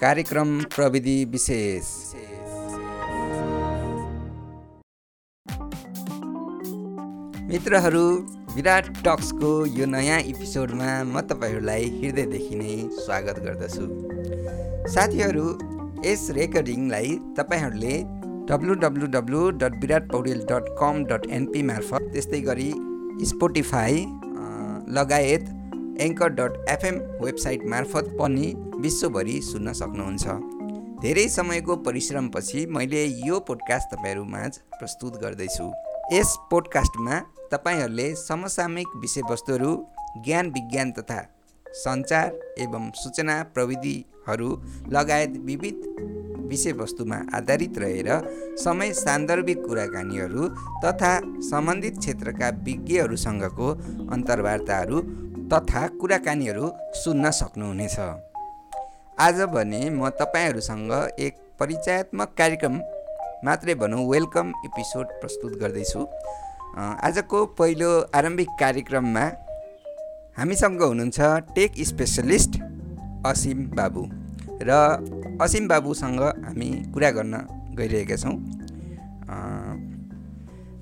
कार्यक्रम प्रविधि विशेष। मित्रहरू विराट टक्सको यो नयाँ एपिसोडमा म तपाईँहरूलाई हृदयदेखि नै स्वागत गर्दछु। साथीहरू यस रेकर्डिङलाई तपाईँहरूले W W W dot Birat Poudel dot com dot NP मार्फत त्यस्तै गरी स्पोटिफाई लगायत एङ्कर डट एफएम वेबसाइट मार्फत पनि विश्वभरि सुन्न सक्नुहुन्छ। धेरै समयको परिश्रमपछि मैले यो पोडकास्ट तपाईँहरूमाझ प्रस्तुत गर्दैछु। यस पोडकास्टमा तपाईँहरूले समसामयिक विषयवस्तुहरू ज्ञान विज्ञान तथा सञ्चार एवं सूचना प्रविधिहरू लगायत विविध विषयवस्तुमा आधारित रहेर समय सान्दर्भिक कुराकानीहरू तथा सम्बन्धित क्षेत्रका विज्ञहरूसँगको अन्तर्वार्ताहरू तथा कुराकानीहरू सुन्न सक्नुहुनेछ। आज भने म तपाईँहरूसँग एक परिचयात्मक कार्यक्रम मात्रै भनौँ वेलकम एपिसोड प्रस्तुत गर्दैछु। आजको पहिलो आरम्भिक कार्यक्रममा हामीसँग हुनुहुन्छ टेक स्पेसलिस्ट असिम बाबु र असिम बाबुसँग हामी कुरा गर्न गइरहेका छौँ।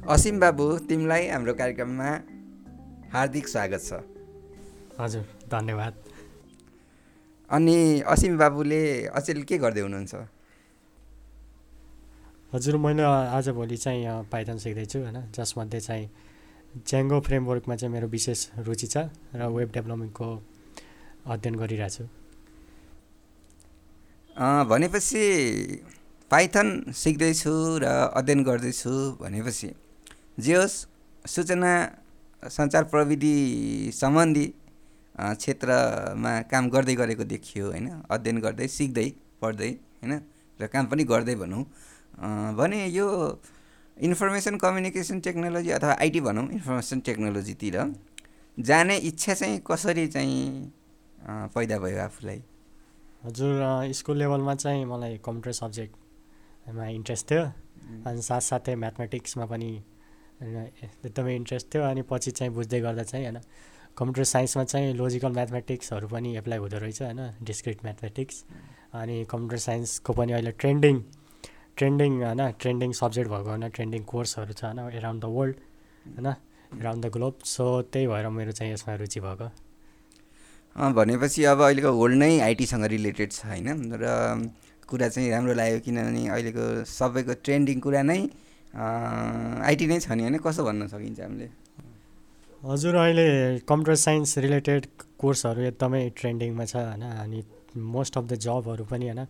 असिम बाबु तिमीलाई हाम्रो कार्यक्रममा हार्दिक स्वागत छ। हजुर धन्यवाद। अनि असिम बाबुले अचेल के गर्दै हुनुहुन्छ? हजुर मैले आजभोलि चाहिँ पाइथन सिक्दैछु होइन? जसमध्ये चाहिँ ज्याङ्गो फ्रेमवर्कमा चाहिँ मेरो विशेष रुचि छ र वेब डेभलपमेन्टको अध्ययन गरिरहेको छु भनेपछि पाइथन सिक्दैछु र अध्ययन गर्दैछु भनेपछि जे होस् सूचना सञ्चार प्रविधि सम्बन्धी क्षेत्रमा काम गर्दै गरेको देखियो होइन? अध्ययन गर्दै सिक्दै पढ्दै होइन? र काम पनि गर्दै भनौँ। भने यो इन्फर्मेसन कम्युनिकेसन टेक्नोलोजी अथवा आइटी भनौँ इन्फर्मेसन टेक्नोलोजीतिर जाने इच्छा चाहिँ कसरी चाहिँ पैदा भयो आफूलाई? हजुर स्कुल लेभलमा चाहिँ मलाई कम्प्युटर सब्जेक्टमा इन्ट्रेस्ट थियो। अनि साथसाथै म्याथमेटिक्समा पनि एकदमै इन्ट्रेस्ट थियो। अनि पछि चाहिँ बुझ्दै गर्दा चाहिँ होइन कम्प्युटर साइन्समा चाहिँ लोजिकल म्याथमेटिक्सहरू पनि एप्लाई हुँदो रहेछ होइन? डिस्क्रिट म्याथमेटिक्स अनि कम्प्युटर साइन्सको पनि अहिले ट्रेन्डिङ ट्रेन्डिङ होइन? ट्रेन्डिङ सब्जेक्ट भएको होइन? ट्रेन्डिङ कोर्सहरू छ होइन? एराउन्ड द वर्ल्ड होइन? एराउन्ड द ग्लोब सो त्यही भएर मेरो चाहिँ यसमा रुचि भएको। भनेपछि अब अहिलेको वर्ल्ड नै आइटीसँग रिलेटेड छ होइन? र कुरा चाहिँ राम्रो लाग्यो किनभने अहिलेको सबैको ट्रेन्डिङ कुरा नै आइटी नै छ नि होइन? कसो भन्न सकिन्छ हामीले? हजुर अहिले कम्प्युटर साइन्स रिलेटेड कोर्सहरू एकदमै ट्रेन्डिङमा छ होइन? अनि मोस्ट अफ द जबहरू पनि होइन?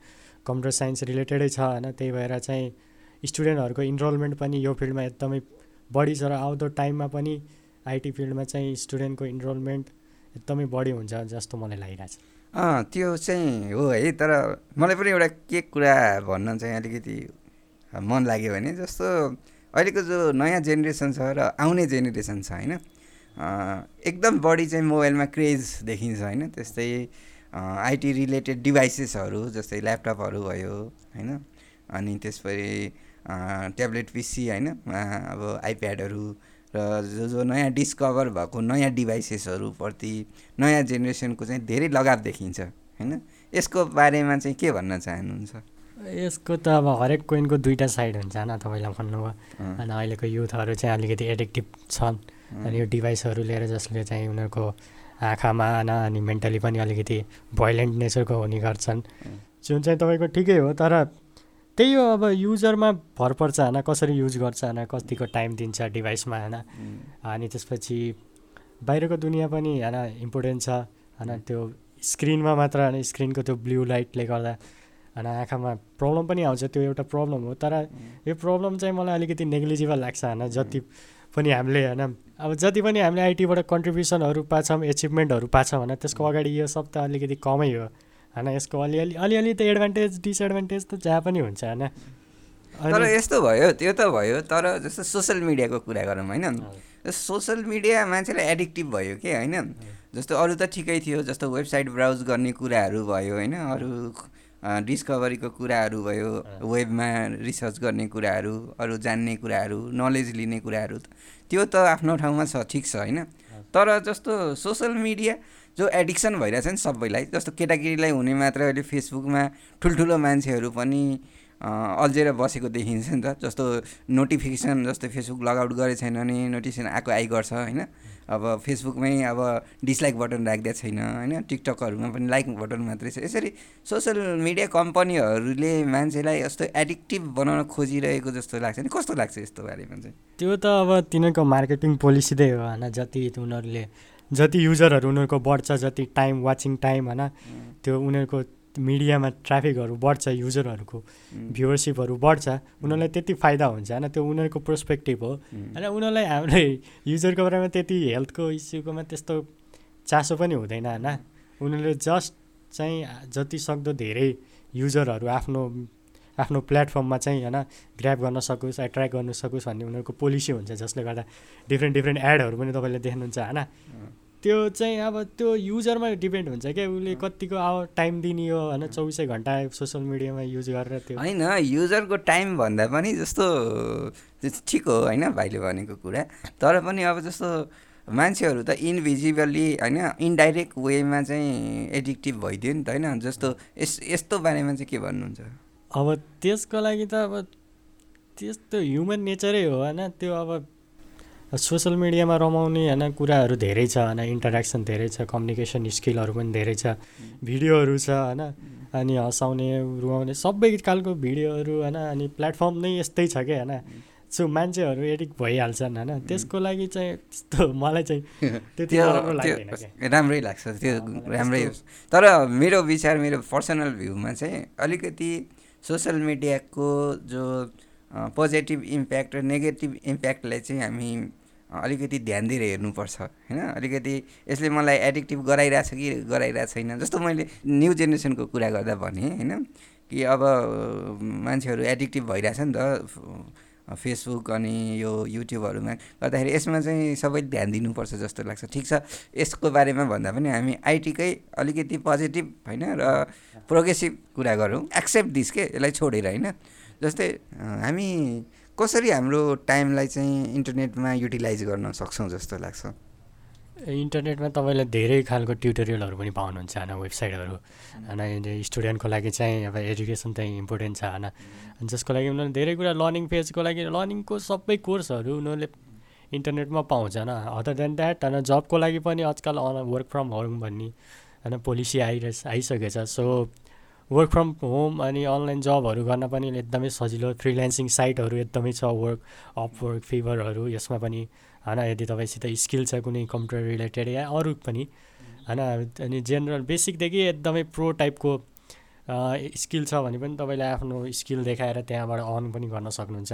कम्प्युटर साइन्स रिलेटेडै छ होइन? त्यही भएर चाहिँ स्टुडेन्टहरूको इनरोलमेन्ट पनि यो फिल्डमा एकदमै बढी छ र आउँदो टाइममा पनि आइटी फिल्डमा चाहिँ स्टुडेन्टको इनरोलमेन्ट एकदमै बढी हुन्छ जस्तो मलाई लागिरहेछ। अँ त्यो चाहिँ हो है तर मलाई पनि एउटा के कुरा भन्न चाहिँ अलिकति मन लाग्यो भने जस्तो अहिलेको जो नयाँ जेनेरेसन छ र आउने जेनेरेसन छ होइन? एकदम बढी चाहिँ मोबाइलमा क्रेज देखिन्छ होइन। त्यस्तै आइटी रिलेटेड डिभाइसेसहरू जस्तै ल्यापटपहरू भयो होइन। अनि त्यसपछि ट्याब्लेट पिसी होइन। अब आइप्याडहरू र जो जो नयाँ डिस्कभर भएको नयाँ डिभाइसेसहरूप्रति नयाँ जेनेरेसनको चाहिँ धेरै लगाव देखिन्छ होइन। यसको बारेमा चाहिँ के भन्न चाहनुहुन्छ? यसको त अब हरेक कोइनको दुईवटा साइड हुन्छ होइन तपाईँलाई भन्नुभयो अनि अहिलेको युथहरू चाहिँ अलिकति एडिक्टिभ छन्। अनि यो डिभाइसहरू लिएर जसले चाहिँ उनीहरूको आँखामा आन अनि मेन्टली पनि अलिकति भोइलेन्ट नेचरको हुने गर्छन्। जुन चाहिँ तपाईँको ठिकै हो तर त्यही हो अब युजरमा भर पर्छ होइन कसरी युज गर्छ होइन कतिको टाइम दिन्छ डिभाइसमा होइन अनि त्यसपछि बाहिरको दुनियाँ पनि होइन इम्पोर्टेन्ट छ। होइन त्यो स्क्रिनमा मात्र होइन स्क्रिनको त्यो ब्लु लाइटले गर्दा होइन आँखामा प्रब्लम पनि आउँछ त्यो एउटा प्रब्लम हो। तर यो प्रब्लम चाहिँ मलाई अलिकति नेग्लिजिबल लाग्छ होइन जति पनि हामीले होइन। अब जति पनि हामीले आइटीबाट कन्ट्रिब्युसनहरू पाछौँ एचिभमेन्टहरू पाछौँ भने त्यसको अगाडि यो सब त अलिकति कमै हो होइन यसको अलिअलि अलिअलि त एडभान्टेज डिसएडभान्टेज त जहाँ पनि हुन्छ होइन। तर यस्तो भयो त्यो त भयो तर जस्तो सोसियल मिडियाको कुरा गरौँ होइन। सोसियल मिडिया मान्छेलाई एडिक्टिभ भयो कि होइन? जस्तो अरू त ठिकै थियो जस्तो वेबसाइट ब्राउज गर्ने कुराहरू भयो होइन अरू डिस्कभरीको कुराहरू भयो वेबमा रिसर्च गर्ने कुराहरू अरू जान्ने कुराहरू नलेज लिने कुराहरू त्यो त आफ्नो ठाउँमा छ ठिक छ होइन? तर जस्तो सोसियल मिडिया जो एडिक्सन भइरहेछ नि सबैलाई जस्तो केटाकेटीलाई हुने मात्र अहिले फेसबुकमा ठुल्ठुलो मान्छेहरू पनि अल्झेर बसेको देखिन्छ नि त। जस्तो नोटिफिकेसन जस्तो फेसबुक लगआउट गरेको छैन भने नोटिफिकेसन आएको आइ गर्छ होइन? अब फेसबुकमै अब डिसलाइक बटन राखिदिएको छैन होइन? टिकटकहरूमा पनि लाइक बटन मात्रै छ। यसरी सोसियल मिडिया कम्पनीहरूले मान्छेलाई यस्तो एडिक्टिभ बनाउन खोजिरहेको जस्तो लाग्छ नि। कस्तो लाग्छ यस्तो बारेमा चाहिँ? त्यो त अब तिनीहरूको मार्केटिङ पोलिसी नै हो होइन? जति उनीहरूले जति युजरहरू उनीहरूको बढ्छ जति टाइम वाचिङ टाइम होइन? त्यो उनीहरूको मिडियामा ट्राफिकहरू बढ्छ युजरहरूको भ्युवरसिपहरू बढ्छ उनीहरूलाई त्यति फाइदा हुन्छ होइन त्यो उनीहरूको पर्सपेक्टिभ हो। होइन उनीहरूलाई हाम्रो युजरको बारेमा त्यति हेल्थको इस्युकोमा त्यस्तो चासो पनि हुँदैन होइन। उनीहरूले जस्ट चाहिँ जति सक्दो धेरै युजरहरू आफ्नो आफ्नो प्लेटफर्ममा चाहिँ होइन ग्राप गर्न सकोस् एट्र्याक्ट गर्न सकोस् भन्ने उनीहरूको पोलिसी हुन्छ जसले गर्दा डिफ्रेन्ट डिफ्रेन्ट एडहरू पनि तपाईँले देख्नुहुन्छ होइन। त्यो चाहिँ अब त्यो युजरमा डिपेन्ड हुन्छ क्या उसले कतिको अब टाइम दिने हो होइन चौबिसै घन्टा सोसियल मिडियामा युज गरेर त्यो। होइन युजरको टाइम भन्दा पनि जस्तो ठिक हो होइन भाइले भनेको कुरा। तर पनि अब जस्तो मान्छेहरू त इनभिजिबली होइन इन्डाइरेक्ट वेमा चाहिँ एडिक्टिभ भइदियो नि त होइन। जस्तो यस यस्तो बारेमा चाहिँ के भन्नुहुन्छ? अब त्यसको लागि त अब त्यस्तो ह्युमन नेचरै हो होइन। त्यो अब सोसियल मिडियामा रमाउने होइन कुराहरू धेरै छ होइन इन्टरेक्सन धेरै छ कम्युनिकेसन स्किलहरू पनि धेरै छ भिडियोहरू छ होइन अनि हँसाउने रुवाउने सबै खालको भिडियोहरू होइन अनि प्लेटफर्म नै यस्तै छ क्या होइन सो मान्छेहरू एडिक्ट भइहाल्छन् होइन त्यसको लागि चाहिँ त्यस्तो मलाई चाहिँ त्यति राम्रो राम्रै लाग्छ त्यो राम्रै तर मेरो विचार मेरो पर्सनल भ्यूमा चाहिँ अलिकति सोसियल मिडियाको जो पोजिटिभ इम्प्याक्ट र नेगेटिभ इम्प्याक्टलाई चाहिँ हामी अलिकति ध्यान दिएर हेर्नुपर्छ होइन? अलिकति यसले मलाई एडिक्टिभ गराइरहेछ कि गराइरहेको छैन? जस्तो मैले न्यु जेनेरेसनको कुरा गर्दा भनेँ होइन? कि अब मान्छेहरू एडिक्टिभ भइरहेछ नि त फेसबुक अनि यो युट्युबहरूमा गर्दाखेरि यसमा चाहिँ सबै ध्यान दिनुपर्छ जस्तो लाग्छ। ठिक छ यसको बारेमा भन्दा पनि हामी आइटीकै अलिकति पोजिटिभ होइन? र प्रोग्रेसिभ कुरा गरौँ। एक्सेप्ट दिस के? यसलाई छोडेर होइन? जस्तै हामी कसरी हाम्रो टाइमलाई चाहिँ इन्टरनेटमा युटिलाइज गर्न सक्छौँ जस्तो लाग्छ? इन्टरनेटमा तपाईँले धेरै खालको ट्युटोरियलहरू पनि पाउनुहुन्छ होइन? वेबसाइटहरू होइन? स्टुडेन्टको लागि चाहिँ अब एजुकेसन चाहिँ इम्पोर्टेन्ट छ होइन? जसको लागि उनीहरूले धेरै कुरा लर्निङ फेजको लागि लर्निङको सबै कोर्सहरू उनीहरूले इन्टरनेटमा पाउँछ होइन? अदर देन द्याट होइन जबको लागि पनि आजकल वर्क फ्रम होम भन्ने होइन? पोलिसी आइरह आइसकेको छ सो वर्क फ्रम होम अनि अनलाइन जबहरू गर्न पनि एकदमै सजिलो। फ्रिल्यान्सिङ साइटहरू एकदमै छ वर्क अप वर्क फिभरहरू यसमा पनि होइन यदि तपाईँसित स्किल छ कुनै कम्प्युटर रिलेटेड या अरू पनि होइन अनि जेनरल बेसिकदेखि एकदमै प्रो टाइपको स्किल छ भने पनि तपाईँले आफ्नो स्किल देखाएर त्यहाँबाट अर्न पनि गर्न सक्नुहुन्छ।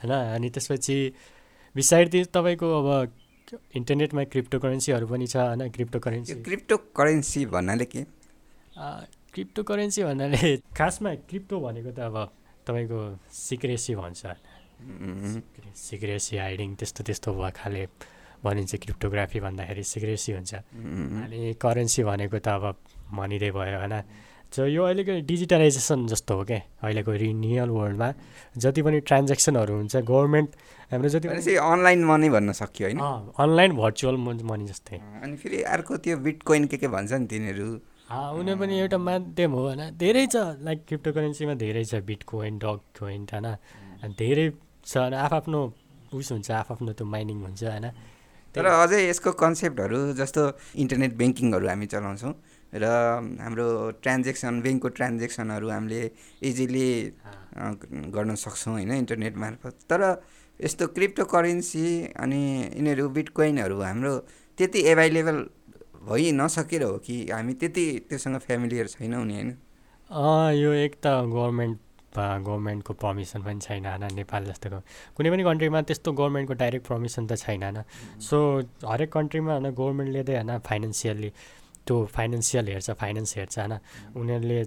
होइन अनि त्यसपछि बिसाइड तपाईँको अब इन्टरनेटमा क्रिप्टो करेन्सीहरू पनि छ होइन क्रिप्टो करेन्सी क्रिप्टो करेन्सी भन्नाले के? क्रिप्टो करेन्सी भन्नाले खासमा क्रिप्टो भनेको त अब तपाईँको सिक्रेसी भन्छ। सिक्रेसी हाइडिङ त्यस्तो त्यस्तो भयो खाले भनिन्छ क्रिप्टोग्राफी भन्दाखेरि सिक्रेसी हुन्छ। अनि करेन्सी भनेको त अब भनिँदै भयो होइन। सो यो अहिलेको डिजिटलाइजेसन जस्तो हो क्या अहिलेको रियल वर्ल्डमा जति पनि ट्रान्जेक्सनहरू हुन्छ गभर्मेन्ट हाम्रो जति अनलाइन मनी भन्न सक्यो होइन। अनलाइन भर्चुअल मनी जस्तै। अनि फेरि अर्को त्यो बिटकोइन के के भन्छ नि तिनीहरू? उनीहरू पनि एउटा माध्यम हो होइन धेरै छ लाइक क्रिप्टो करेन्सीमा धेरै छ बिट कोइन डग कोइन होइन धेरै छ होइन आफ्नो उस हुन्छ आफ्नो त्यो माइनिङ हुन्छ होइन। तर अझै यसको कन्सेप्टहरू जस्तो इन्टरनेट ब्याङ्किङहरू हामी चलाउँछौँ र हाम्रो ट्रान्जेक्सन ब्याङ्कको ट्रान्जेक्सनहरू हामीले इजिली गर्न सक्छौँ होइन इन्टरनेट मार्फत। तर यस्तो क्रिप्टो करेन्सी अनि यिनीहरू बिटकोइनहरू हाम्रो त्यति एभाइलेबल भइ नसकेर हो कि हामी त्यति त्योसँग फ्यामिलियर छैनौँ नि होइन? यो एक त गभर्मेन्ट गभर्मेन्टको पर्मिसन पनि छैन होइन? नेपाल जस्तोको कुनै पनि कन्ट्रीमा त्यस्तो गभर्मेन्टको डाइरेक्ट पर्मिसन त छैन होइन? सो हरेक कन्ट्रीमा होइन गभर्मेन्टले चाहिँ होइन फाइनेन्सियल्ली त्यो फाइनेन्सियल हेर्छ फाइनेन्स हेर्छ होइन? उनीहरूले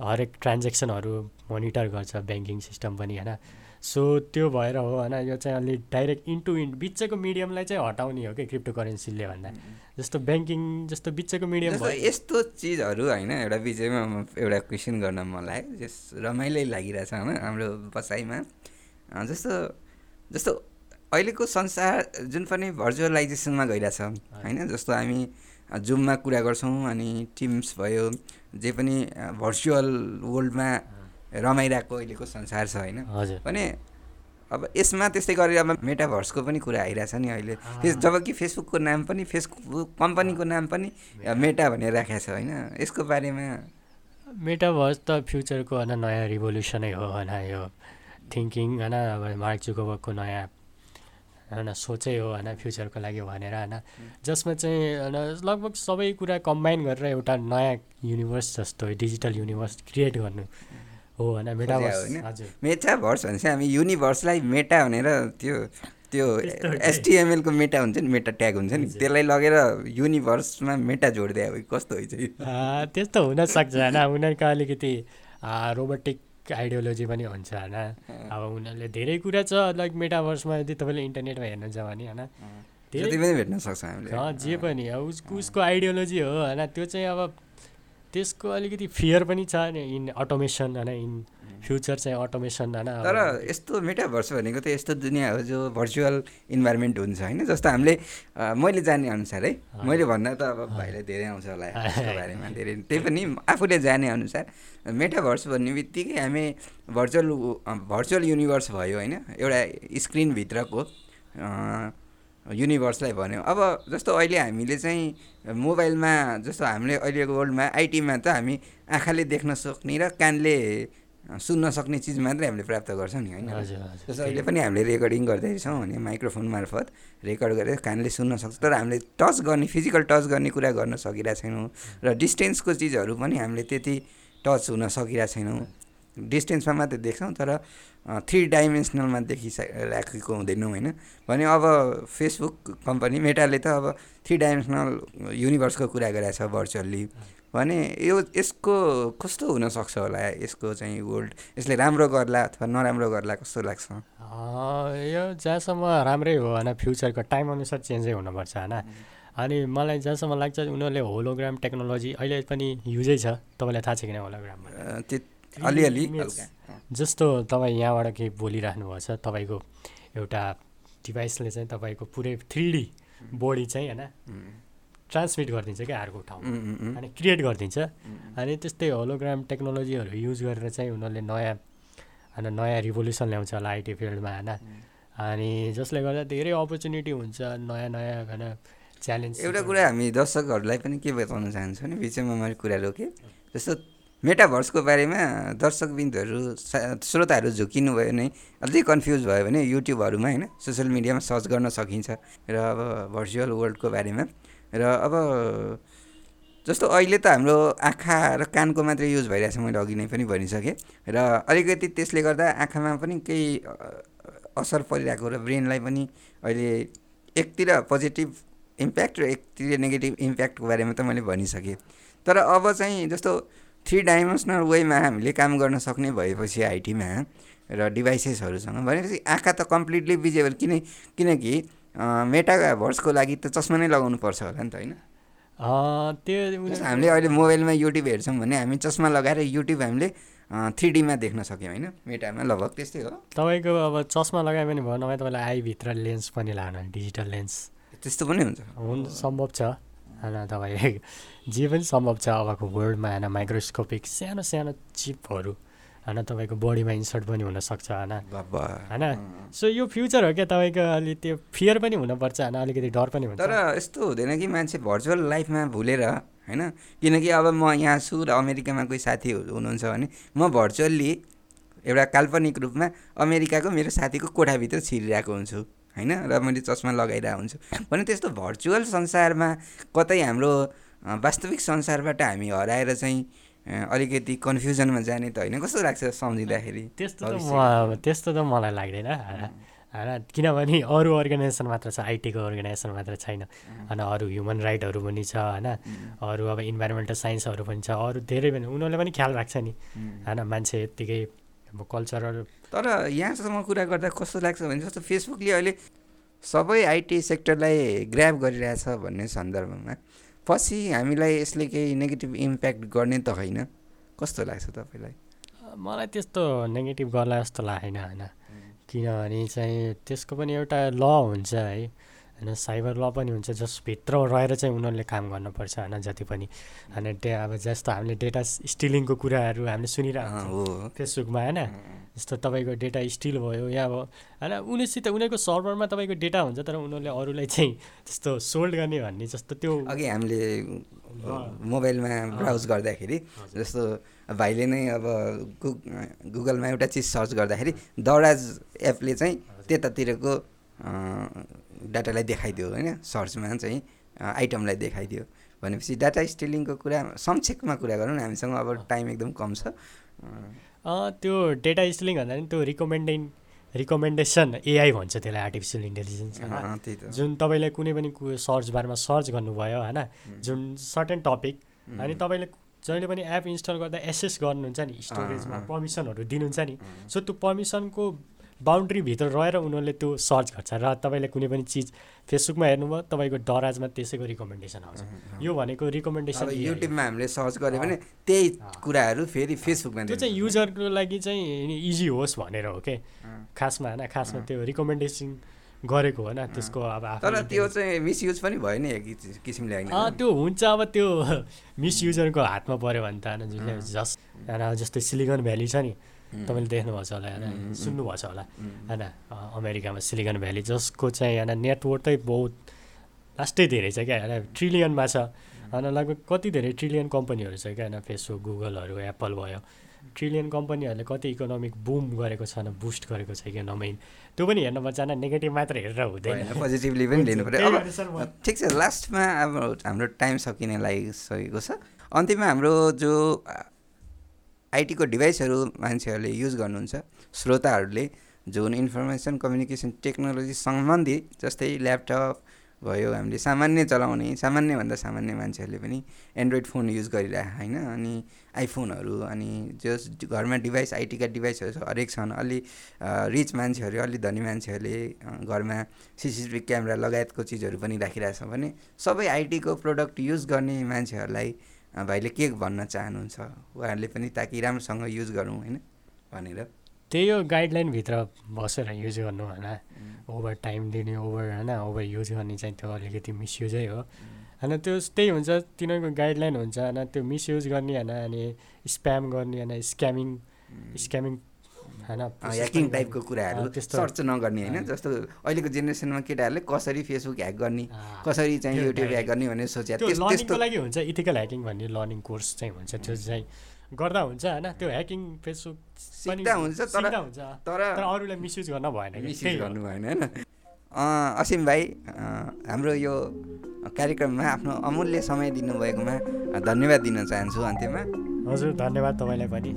हरेक ट्रान्जेक्सनहरू मोनिटर गर्छ ब्याङ्किङ सिस्टम पनि होइन? सो त्यो भएर हो होइन यो चाहिँ अलिक डाइरेक्ट इन्टु इन्ट बिचको मिडियमलाई चाहिँ हटाउने हो कि क्रिप्टो करेन्सीले भन्दा जस्तो ब्याङ्किङ जस्तो बिचको मिडियम भयो। यस्तो चिजहरू होइन एउटा विषयमा एउटा क्वेसन गर्न मलाई जस रमाइलो लागिरहेछ होइन हाम्रो बसाइमा। जस्तो जस्तो अहिलेको संसार जुन पनि भर्चुअलाइजेसनमा गइरहेछ होइन जस्तो हामी जुममा कुरा गर्छौँ अनि टिम्स भयो जे पनि भर्चुअल वर्ल्डमा रमाइरहेको अहिलेको संसार छ होइन? हजुर। भने अब यसमा त्यस्तै गरेर अब मेटाभर्सको पनि कुरा आइरहेछ नि अहिले। त्यस जब कि फेसबुकको नाम पनि फेसबुक कम्पनीको नाम पनि मेटा। भनेर राखेको छ होइन? यसको बारेमा मेटाभर्स त फ्युचरको होइन नयाँ रिभोल्युसनै हो होइन? यो थिङ्किङ होइन? अब मार्क जुकोबर्गको नयाँ होइन? सोचै हो होइन? फ्युचरको लागि भनेर होइन? जसमा चाहिँ होइन? लगभग सबै कुरा कम्बाइन गरेर एउटा नयाँ युनिभर्स जस्तो डिजिटल युनिभर्स क्रिएट गर्नु। हो होइन मेटाभर्स? हजुर। मेटाभर्स भनेपछि हामी युनिभर्सलाई मेटा भनेर त्यो त्यो। एसटिएमएलको मेटा हुन्छ नि मेटा ट्याग हुन्छ नि। त्यसलाई लगेर युनिभर्समा मेटा जोडिदियो अब कस्तो हुन्छ त्यस्तो हुनसक्छ होइन। उनीहरूको अलिकति रोबोटिक आइडियोलोजी पनि हुन्छ होइन। अब उनीहरूले धेरै कुरा छ लाइक मेटाभर्समा यदि तपाईँले इन्टरनेटमा हेर्नुहुन्छ भने होइन। जति पनि भेट्न सक्छौँ जे पनि अब उसको आइडियोलोजी हो होइन। त्यो चाहिँ अब त्यसको अलिकति फियर पनि छ नि इन अटोमेसन होइन इन फ्युचर चाहिँ अटोमेसन होइन। तर यस्तो मेटाभर्स भनेको त यस्तो दुनियाँ हो जो भर्चुअल इन्भाइरोमेन्ट हुन्छ होइन जस्तो हामीले मैले जाने अनुसार है मैले भन्दा त अब भाइलाई धेरै आउँछ होला बारेमा धेरै। त्यही पनि आफूले जाने अनुसार मेटाभर्स भन्ने बित्तिकै हामी भर्चुअल भर्चुअल युनिभर्स भयो होइन एउटा स्क्रिनभित्रको युनिभर्सलाई भन्यो। अब जस्तो अहिले हामीले चाहिँ मोबाइलमा जस्तो हामीले अहिलेको वर्ल्डमा आइटीमा त हामी आँखाले देख्न सक्ने र कानले सुन्न सक्ने चिज मात्रै हामीले प्राप्त गर्छौँ नि होइन? जस्तो अहिले पनि हामीले रेकर्डिङ गर्दैछौँ भने माइक्रोफोन मार्फत रेकर्ड गरेर कानले सुन्न सक्छ तर हामीले टच गर्ने फिजिकल टच गर्ने कुरा गर्न सकिरहेको छैनौँ र डिस्टेन्सको चिजहरू पनि हामीले त्यति टच हुन सकिरहेको छैनौँ डिस्टेन्समा मात्रै देख्छौँ तर थ्री डाइमेन्सनलमा देखिराखेको हुँदैनौँ होइन? भने अब फेसबुक कम्पनी मेटाले त अब थ्री डाइमेन्सनल युनिभर्सको कुरा गरेको छ भर्चुअल्ली। भने यो यसको कस्तो हुनसक्छ होला? यसको चाहिँ वर्ल्ड यसले राम्रो गर्ला अथवा नराम्रो गर्ला कस्तो लाग्छ? यो जहाँसम्म राम्रै हो होइन फ्युचरको टाइम अनुसार चेन्जै हुनुपर्छ होइन? अनि मलाई जहाँसम्म लाग्छ उनीहरूले होलोग्राम टेक्नोलोजी अहिले पनि युजै छ। तपाईँलाई थाहा छ किन होलोग्राम त्यो अलिअलि। जस्तो तपाईँ यहाँबाट केही बोलिराख्नु भएको छ तपाईँको एउटा डिभाइसले चाहिँ तपाईँको पुरै थ्री डी बडी चाहिँ होइन ट्रान्समिट गरिदिन्छ क्या अर्को ठाउँमा। उम्, उम्, उम्, अनि क्रिएट गरिदिन्छ। अनि त्यस्तै होलोग्राम टेक्नोलोजीहरू युज गरेर चाहिँ उनीहरूले नयाँ होइन नयाँ रिभोल्युसन ल्याउँछ होला आइटी फिल्डमा होइन। अनि जसले गर्दा धेरै अपर्च्युनिटी हुन्छ नयाँ नयाँ होइन च्यालेन्ज एउटा कुरा हामी दर्शकहरूलाई पनि के बताउन चाहन्छु भने बिचमा मैले कुरा रोकेँ। जस्तो मेटाभर्सको बारेमा दर्शकबिन्दुहरू श्रोताहरू झुकिनु भयो भने अझै कन्फ्युज भयो भने युट्युबहरूमा होइन सोसियल मिडियामा सर्च गर्न सकिन्छ। र अब भर्चुअल वर्ल्डको बारेमा। र अब जस्तो अहिले त हाम्रो आँखा र कानको मात्रै युज भइरहेछ मैले अघि नै पनि भनिसकेँ। र अलिकति त्यसले गर्दा आँखामा पनि केही असर परिरहेको र ब्रेनलाई पनि अहिले एकतिर पोजिटिभ इम्प्याक्ट र एकतिर नेगेटिभ इम्प्याक्टको बारेमा त मैले भनिसकेँ। तर अब चाहिँ जस्तो थ्री डाइमेन्सनल वेमा हामीले काम गर्न सक्ने भएपछि आइटीमा र डिभाइसेसहरूसँग भनेपछि आँखा त कम्प्लिटली भिजेबल किन किनकि मेटाभर्सको लागि त चस्मा नै लगाउनु पर्छ होला नि त होइन? त्यो हामीले अहिले मोबाइलमा युट्युब हेर्छौँ भने हामी चस्मा लगाएर युट्युब हामीले थ्री डीमा देख्न सक्यौँ होइन? मेटामा लगभग त्यस्तै हो। तपाईँको अब चस्मा लगायो भने भयो नभए तपाईँलाई आईभित्र लेन्स पनि लाग्नु डिजिटल लेन्स। त्यस्तो पनि हुन्छ। हुन सम्भव छ। होइन तपाईँ जे पनि सम्भव छ अबको वर्ल्डमा होइन माइक्रोस्कोपिक सानो सानो चिपहरू होइन तपाईँको बडीमा इन्सर्ट पनि हुनसक्छ होइन। होइन? सो यो फ्युचर हो क्या तपाईँको अलि त्यो फियर पनि हुनुपर्छ होइन? अलिकति डर पनि हुन्छ। तर यस्तो हुँदैन कि मान्छे भर्चुअल लाइफमा भुलेर होइन? किनकि अब म यहाँ छु र अमेरिकामा कोही साथी हुनुहुन्छ भने म भर्चुअल्ली एउटा काल्पनिक रूपमा अमेरिकाको मेरो साथीको कोठाभित्र छिरिरहेको हुन्छु होइन? र मैले चस्मा लगाइरहेको हुन्छु। भने त्यस्तो भर्चुअल संसारमा कतै हाम्रो वास्तविक संसारबाट हामी हराएर चाहिँ अलिकति कन्फ्युजनमा जाने त होइन? कस्तो लाग्छ सम्झिँदाखेरि त्यस्तो त। म त्यस्तो त मलाई लाग्दैन। होइन? किनभने अरू अर्गनाइजेसन मात्र छ आइटीको अर्गनाइजेसन मात्र छैन। होइन? अरू ह्युमन राइटहरू पनि छ होइन? अरू अब इन्भाइरोमेन्टल साइन्सहरू पनि छ अरू धेरै पनि उनीहरूले पनि ख्याल राख्छ नि। होइन? मान्छे यत्तिकै अब कल्चरल तर यहाँसम्म कुरा गर्दा कस्तो लाग्छ भने जस्तो फेसबुकले अहिले सबै आइटी सेक्टरलाई ग्राब गरिरहेछ भन्ने सन्दर्भमा पछि हामीलाई यसले केही नेगेटिभ इम्प्याक्ट गर्ने त होइन। कस्तो लाग्छ तपाईँलाई? मलाई त्यस्तो नेगेटिभ गर्ला जस्तो लागेन होइन। किनभने चाहिँ त्यसको पनि एउटा ल हुन्छ है। होइन साइबर ल पनि हुन्छ जसभित्र रहेर चाहिँ उनीहरूले काम गर्नुपर्छ होइन जति पनि होइन डे अब जस्तो हामीले डेटा स्टिलिङको कुराहरू हामीले सुनिरहेको फेसबुकमा होइन जस्तो तपाईँको डेटा स्टिल भयो या अब होइन उनीसित उनीहरूको सर्भरमा तपाईँको डेटा हुन्छ तर उनीहरूले अरूलाई चाहिँ त्यस्तो सोल्ड गर्ने भन्ने जस्तो त्यो अघि हामीले मोबाइलमा ब्राउज गर्दाखेरि जस्तो भाइले नै अब गु गुगलमा एउटा चिज सर्च गर्दाखेरि दराज एपले चाहिँ त्यतातिरको डाटालाई देखाइदियो होइन सर्चमा चाहिँ आइटमलाई देखाइदियो। भनेपछि डाटा स्टिलिङको कुरा संक्षेपमा कुरा गरौँ न हामीसँग अब टाइम एकदम कम छ। त्यो डेटा स्टिलिङ भन्दा पनि त्यो रिकमेन्डिङ रिकमेन्डेसन एआई भन्छ त्यसलाई आर्टिफिसियल इन्टेलिजेन्स जुन तपाईँले कुनै पनि सर्च बारमा सर्च गर्नुभयो होइन जुन सर्टेन टपिक अनि तपाईँले जहिले पनि एप इन्स्टल गर्दा एसेस गर्नुहुन्छ नि स्टोरेजमा। पर्मिसनहरू दिनुहुन्छ नि। सो त्यो पर्मिसनको बााउन्ड्रीभित्र रहेर उनीहरूले त्यो सर्च गर्छ र तपाईँले कुनै पनि चिज फेसबुकमा हेर्नुभयो तपाईँको डराजमा त्यसैको रिकमेन्डेसन आउँछ। यो भनेको रिकमेन्डेसन युट्युबमा हामीले सर्च गऱ्यो भने त्यही कुराहरू फेरि फेसबुकमा त्यो चाहिँ युजरको लागि चाहिँ इजी होस् भनेर हो के खासमा होइन खासमा त्यो रिकमेन्डेसन गरेको होइन त्यसको अब तर त्यो चाहिँ मिसयुज पनि भयो नि एक किस- किसिमले त्यो हुन्छ अब त्यो मिसयुजरको हातमा पऱ्यो भने त होइन जसले जस होइन जस्तै सिलिकन भ्याली छ नि तपाईँले देख्नुभएको छ होला होइन सुन्नुभएको छ होला होइन अमेरिकामा सिलिकन भ्याली जसको चाहिँ होइन नेटवर्क चाहिँ बहुत लास्टै धेरै छ क्या होइन ट्रिलियनमा छ होइन लगभग कति धेरै ट्रिलियन कम्पनीहरू छ क्या होइन फेसबुक गुगलहरू एप्पल भयो ट्रिलियन कम्पनीहरूले कति इकोनोमिक बुम गरेको छ बुस्ट गरेको छ नमेन। त्यो पनि हेर्नु पर्छ होइन नेगेटिभ मात्र हेरेर हुँदैन। पोजिटिभली पनि लिनु पऱ्यो अब ठिक छ लास्टमा अब हाम्रो टाइम सकिने लागिसकेको छ। अन्तिममा हाम्रो जो आइटीको डिभाइसहरू मान्छेहरूले युज गर्नुहुन्छ श्रोताहरूले जुन इन्फर्मेसन कम्युनिकेसन टेक्नोलोजी सम्बन्धी जस्तै ल्यापटप भयो हामीले सामान्य चलाउने सामान्यभन्दा सामान्य मान्छेहरूले पनि एन्ड्रोइड फोन युज गरिरहेको होइन? अनि आइफोनहरू अनि जस घरमा डिभाइस आइटीका डिभाइसहरू हरेक छन्। अलि रिच मान्छेहरू अलि धनी मान्छेहरूले घरमा सिसिटिभी क्यामेरा लगायतको चिजहरू पनि राखिरहेछ भने सबै आइटीको प्रोडक्ट युज गर्ने मान्छेहरूलाई भाइले के भन्न चाहनुहुन्छ? उहाँहरूले पनि ताकि राम्रोसँग युज गरौँ होइन? भनेर। त्यही हो गाइडलाइनभित्र बसेर युज गर्नु होइन। ओभर टाइम दिने ओभर होइन ओभर युज गर्ने चाहिँ त्यो अलिकति मिसयुजै हो। होइन त्यो त्यही हुन्छ तिनीहरूको गाइडलाइन हुन्छ होइन त्यो मिसयुज गर्ने होइन अनि स्प्याम गर्ने होइन स्क्यामिङ स्क्यामिङ होइन ह्याकिङ टाइपको कुराहरू त्यस्तो- सर्च नगर्ने होइन। जस्तो अहिलेको जेनेरेसनमा केटाहरूले कसरी फेसबुक ह्याक गर्ने कसरी चाहिँ युट्युब ह्याक गर्ने भनेर सोचे लागि हुन्छ इथिकल ह्याकिङ भन्ने लर्निङ कोर्स चाहिँ हुन्छ त्यो चाहिँ गर्दा हुन्छ होइन? त्यो ह्याकिङ फेसबुक हुन्छ तर हुन्छ। तर अरूलाई मिसयुज गर्न भएन मिसयुज। गर्नु भएन होइन? असीम भाइ हाम्रो यो कार्यक्रममा आफ्नो अमूल्य समय दिनुभएकोमा धन्यवाद दिन चाहन्छु अन्त्यमा। हजुर धन्यवाद तपाईँलाई पनि।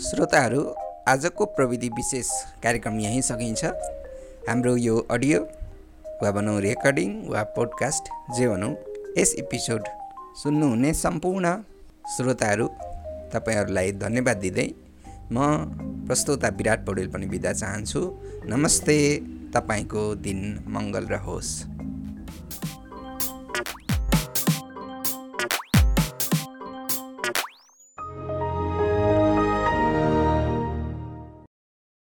श्रोताहरू आजको प्रविधि विशेष कार्यक्रम यहीँ सकिन्छ। हाम्रो यो अडियो वा भनौँ रेकर्डिङ वा पोडकास्ट जे भनौँ यस एपिसोड सुन्नुहुने सम्पूर्ण श्रोताहरू तपाईँहरूलाई धन्यवाद दिँदै म प्रस्तोता विराट पौडेल पनि बिदा चाहन्छु। नमस्ते तपाईँको दिन मङ्गल रहोस्।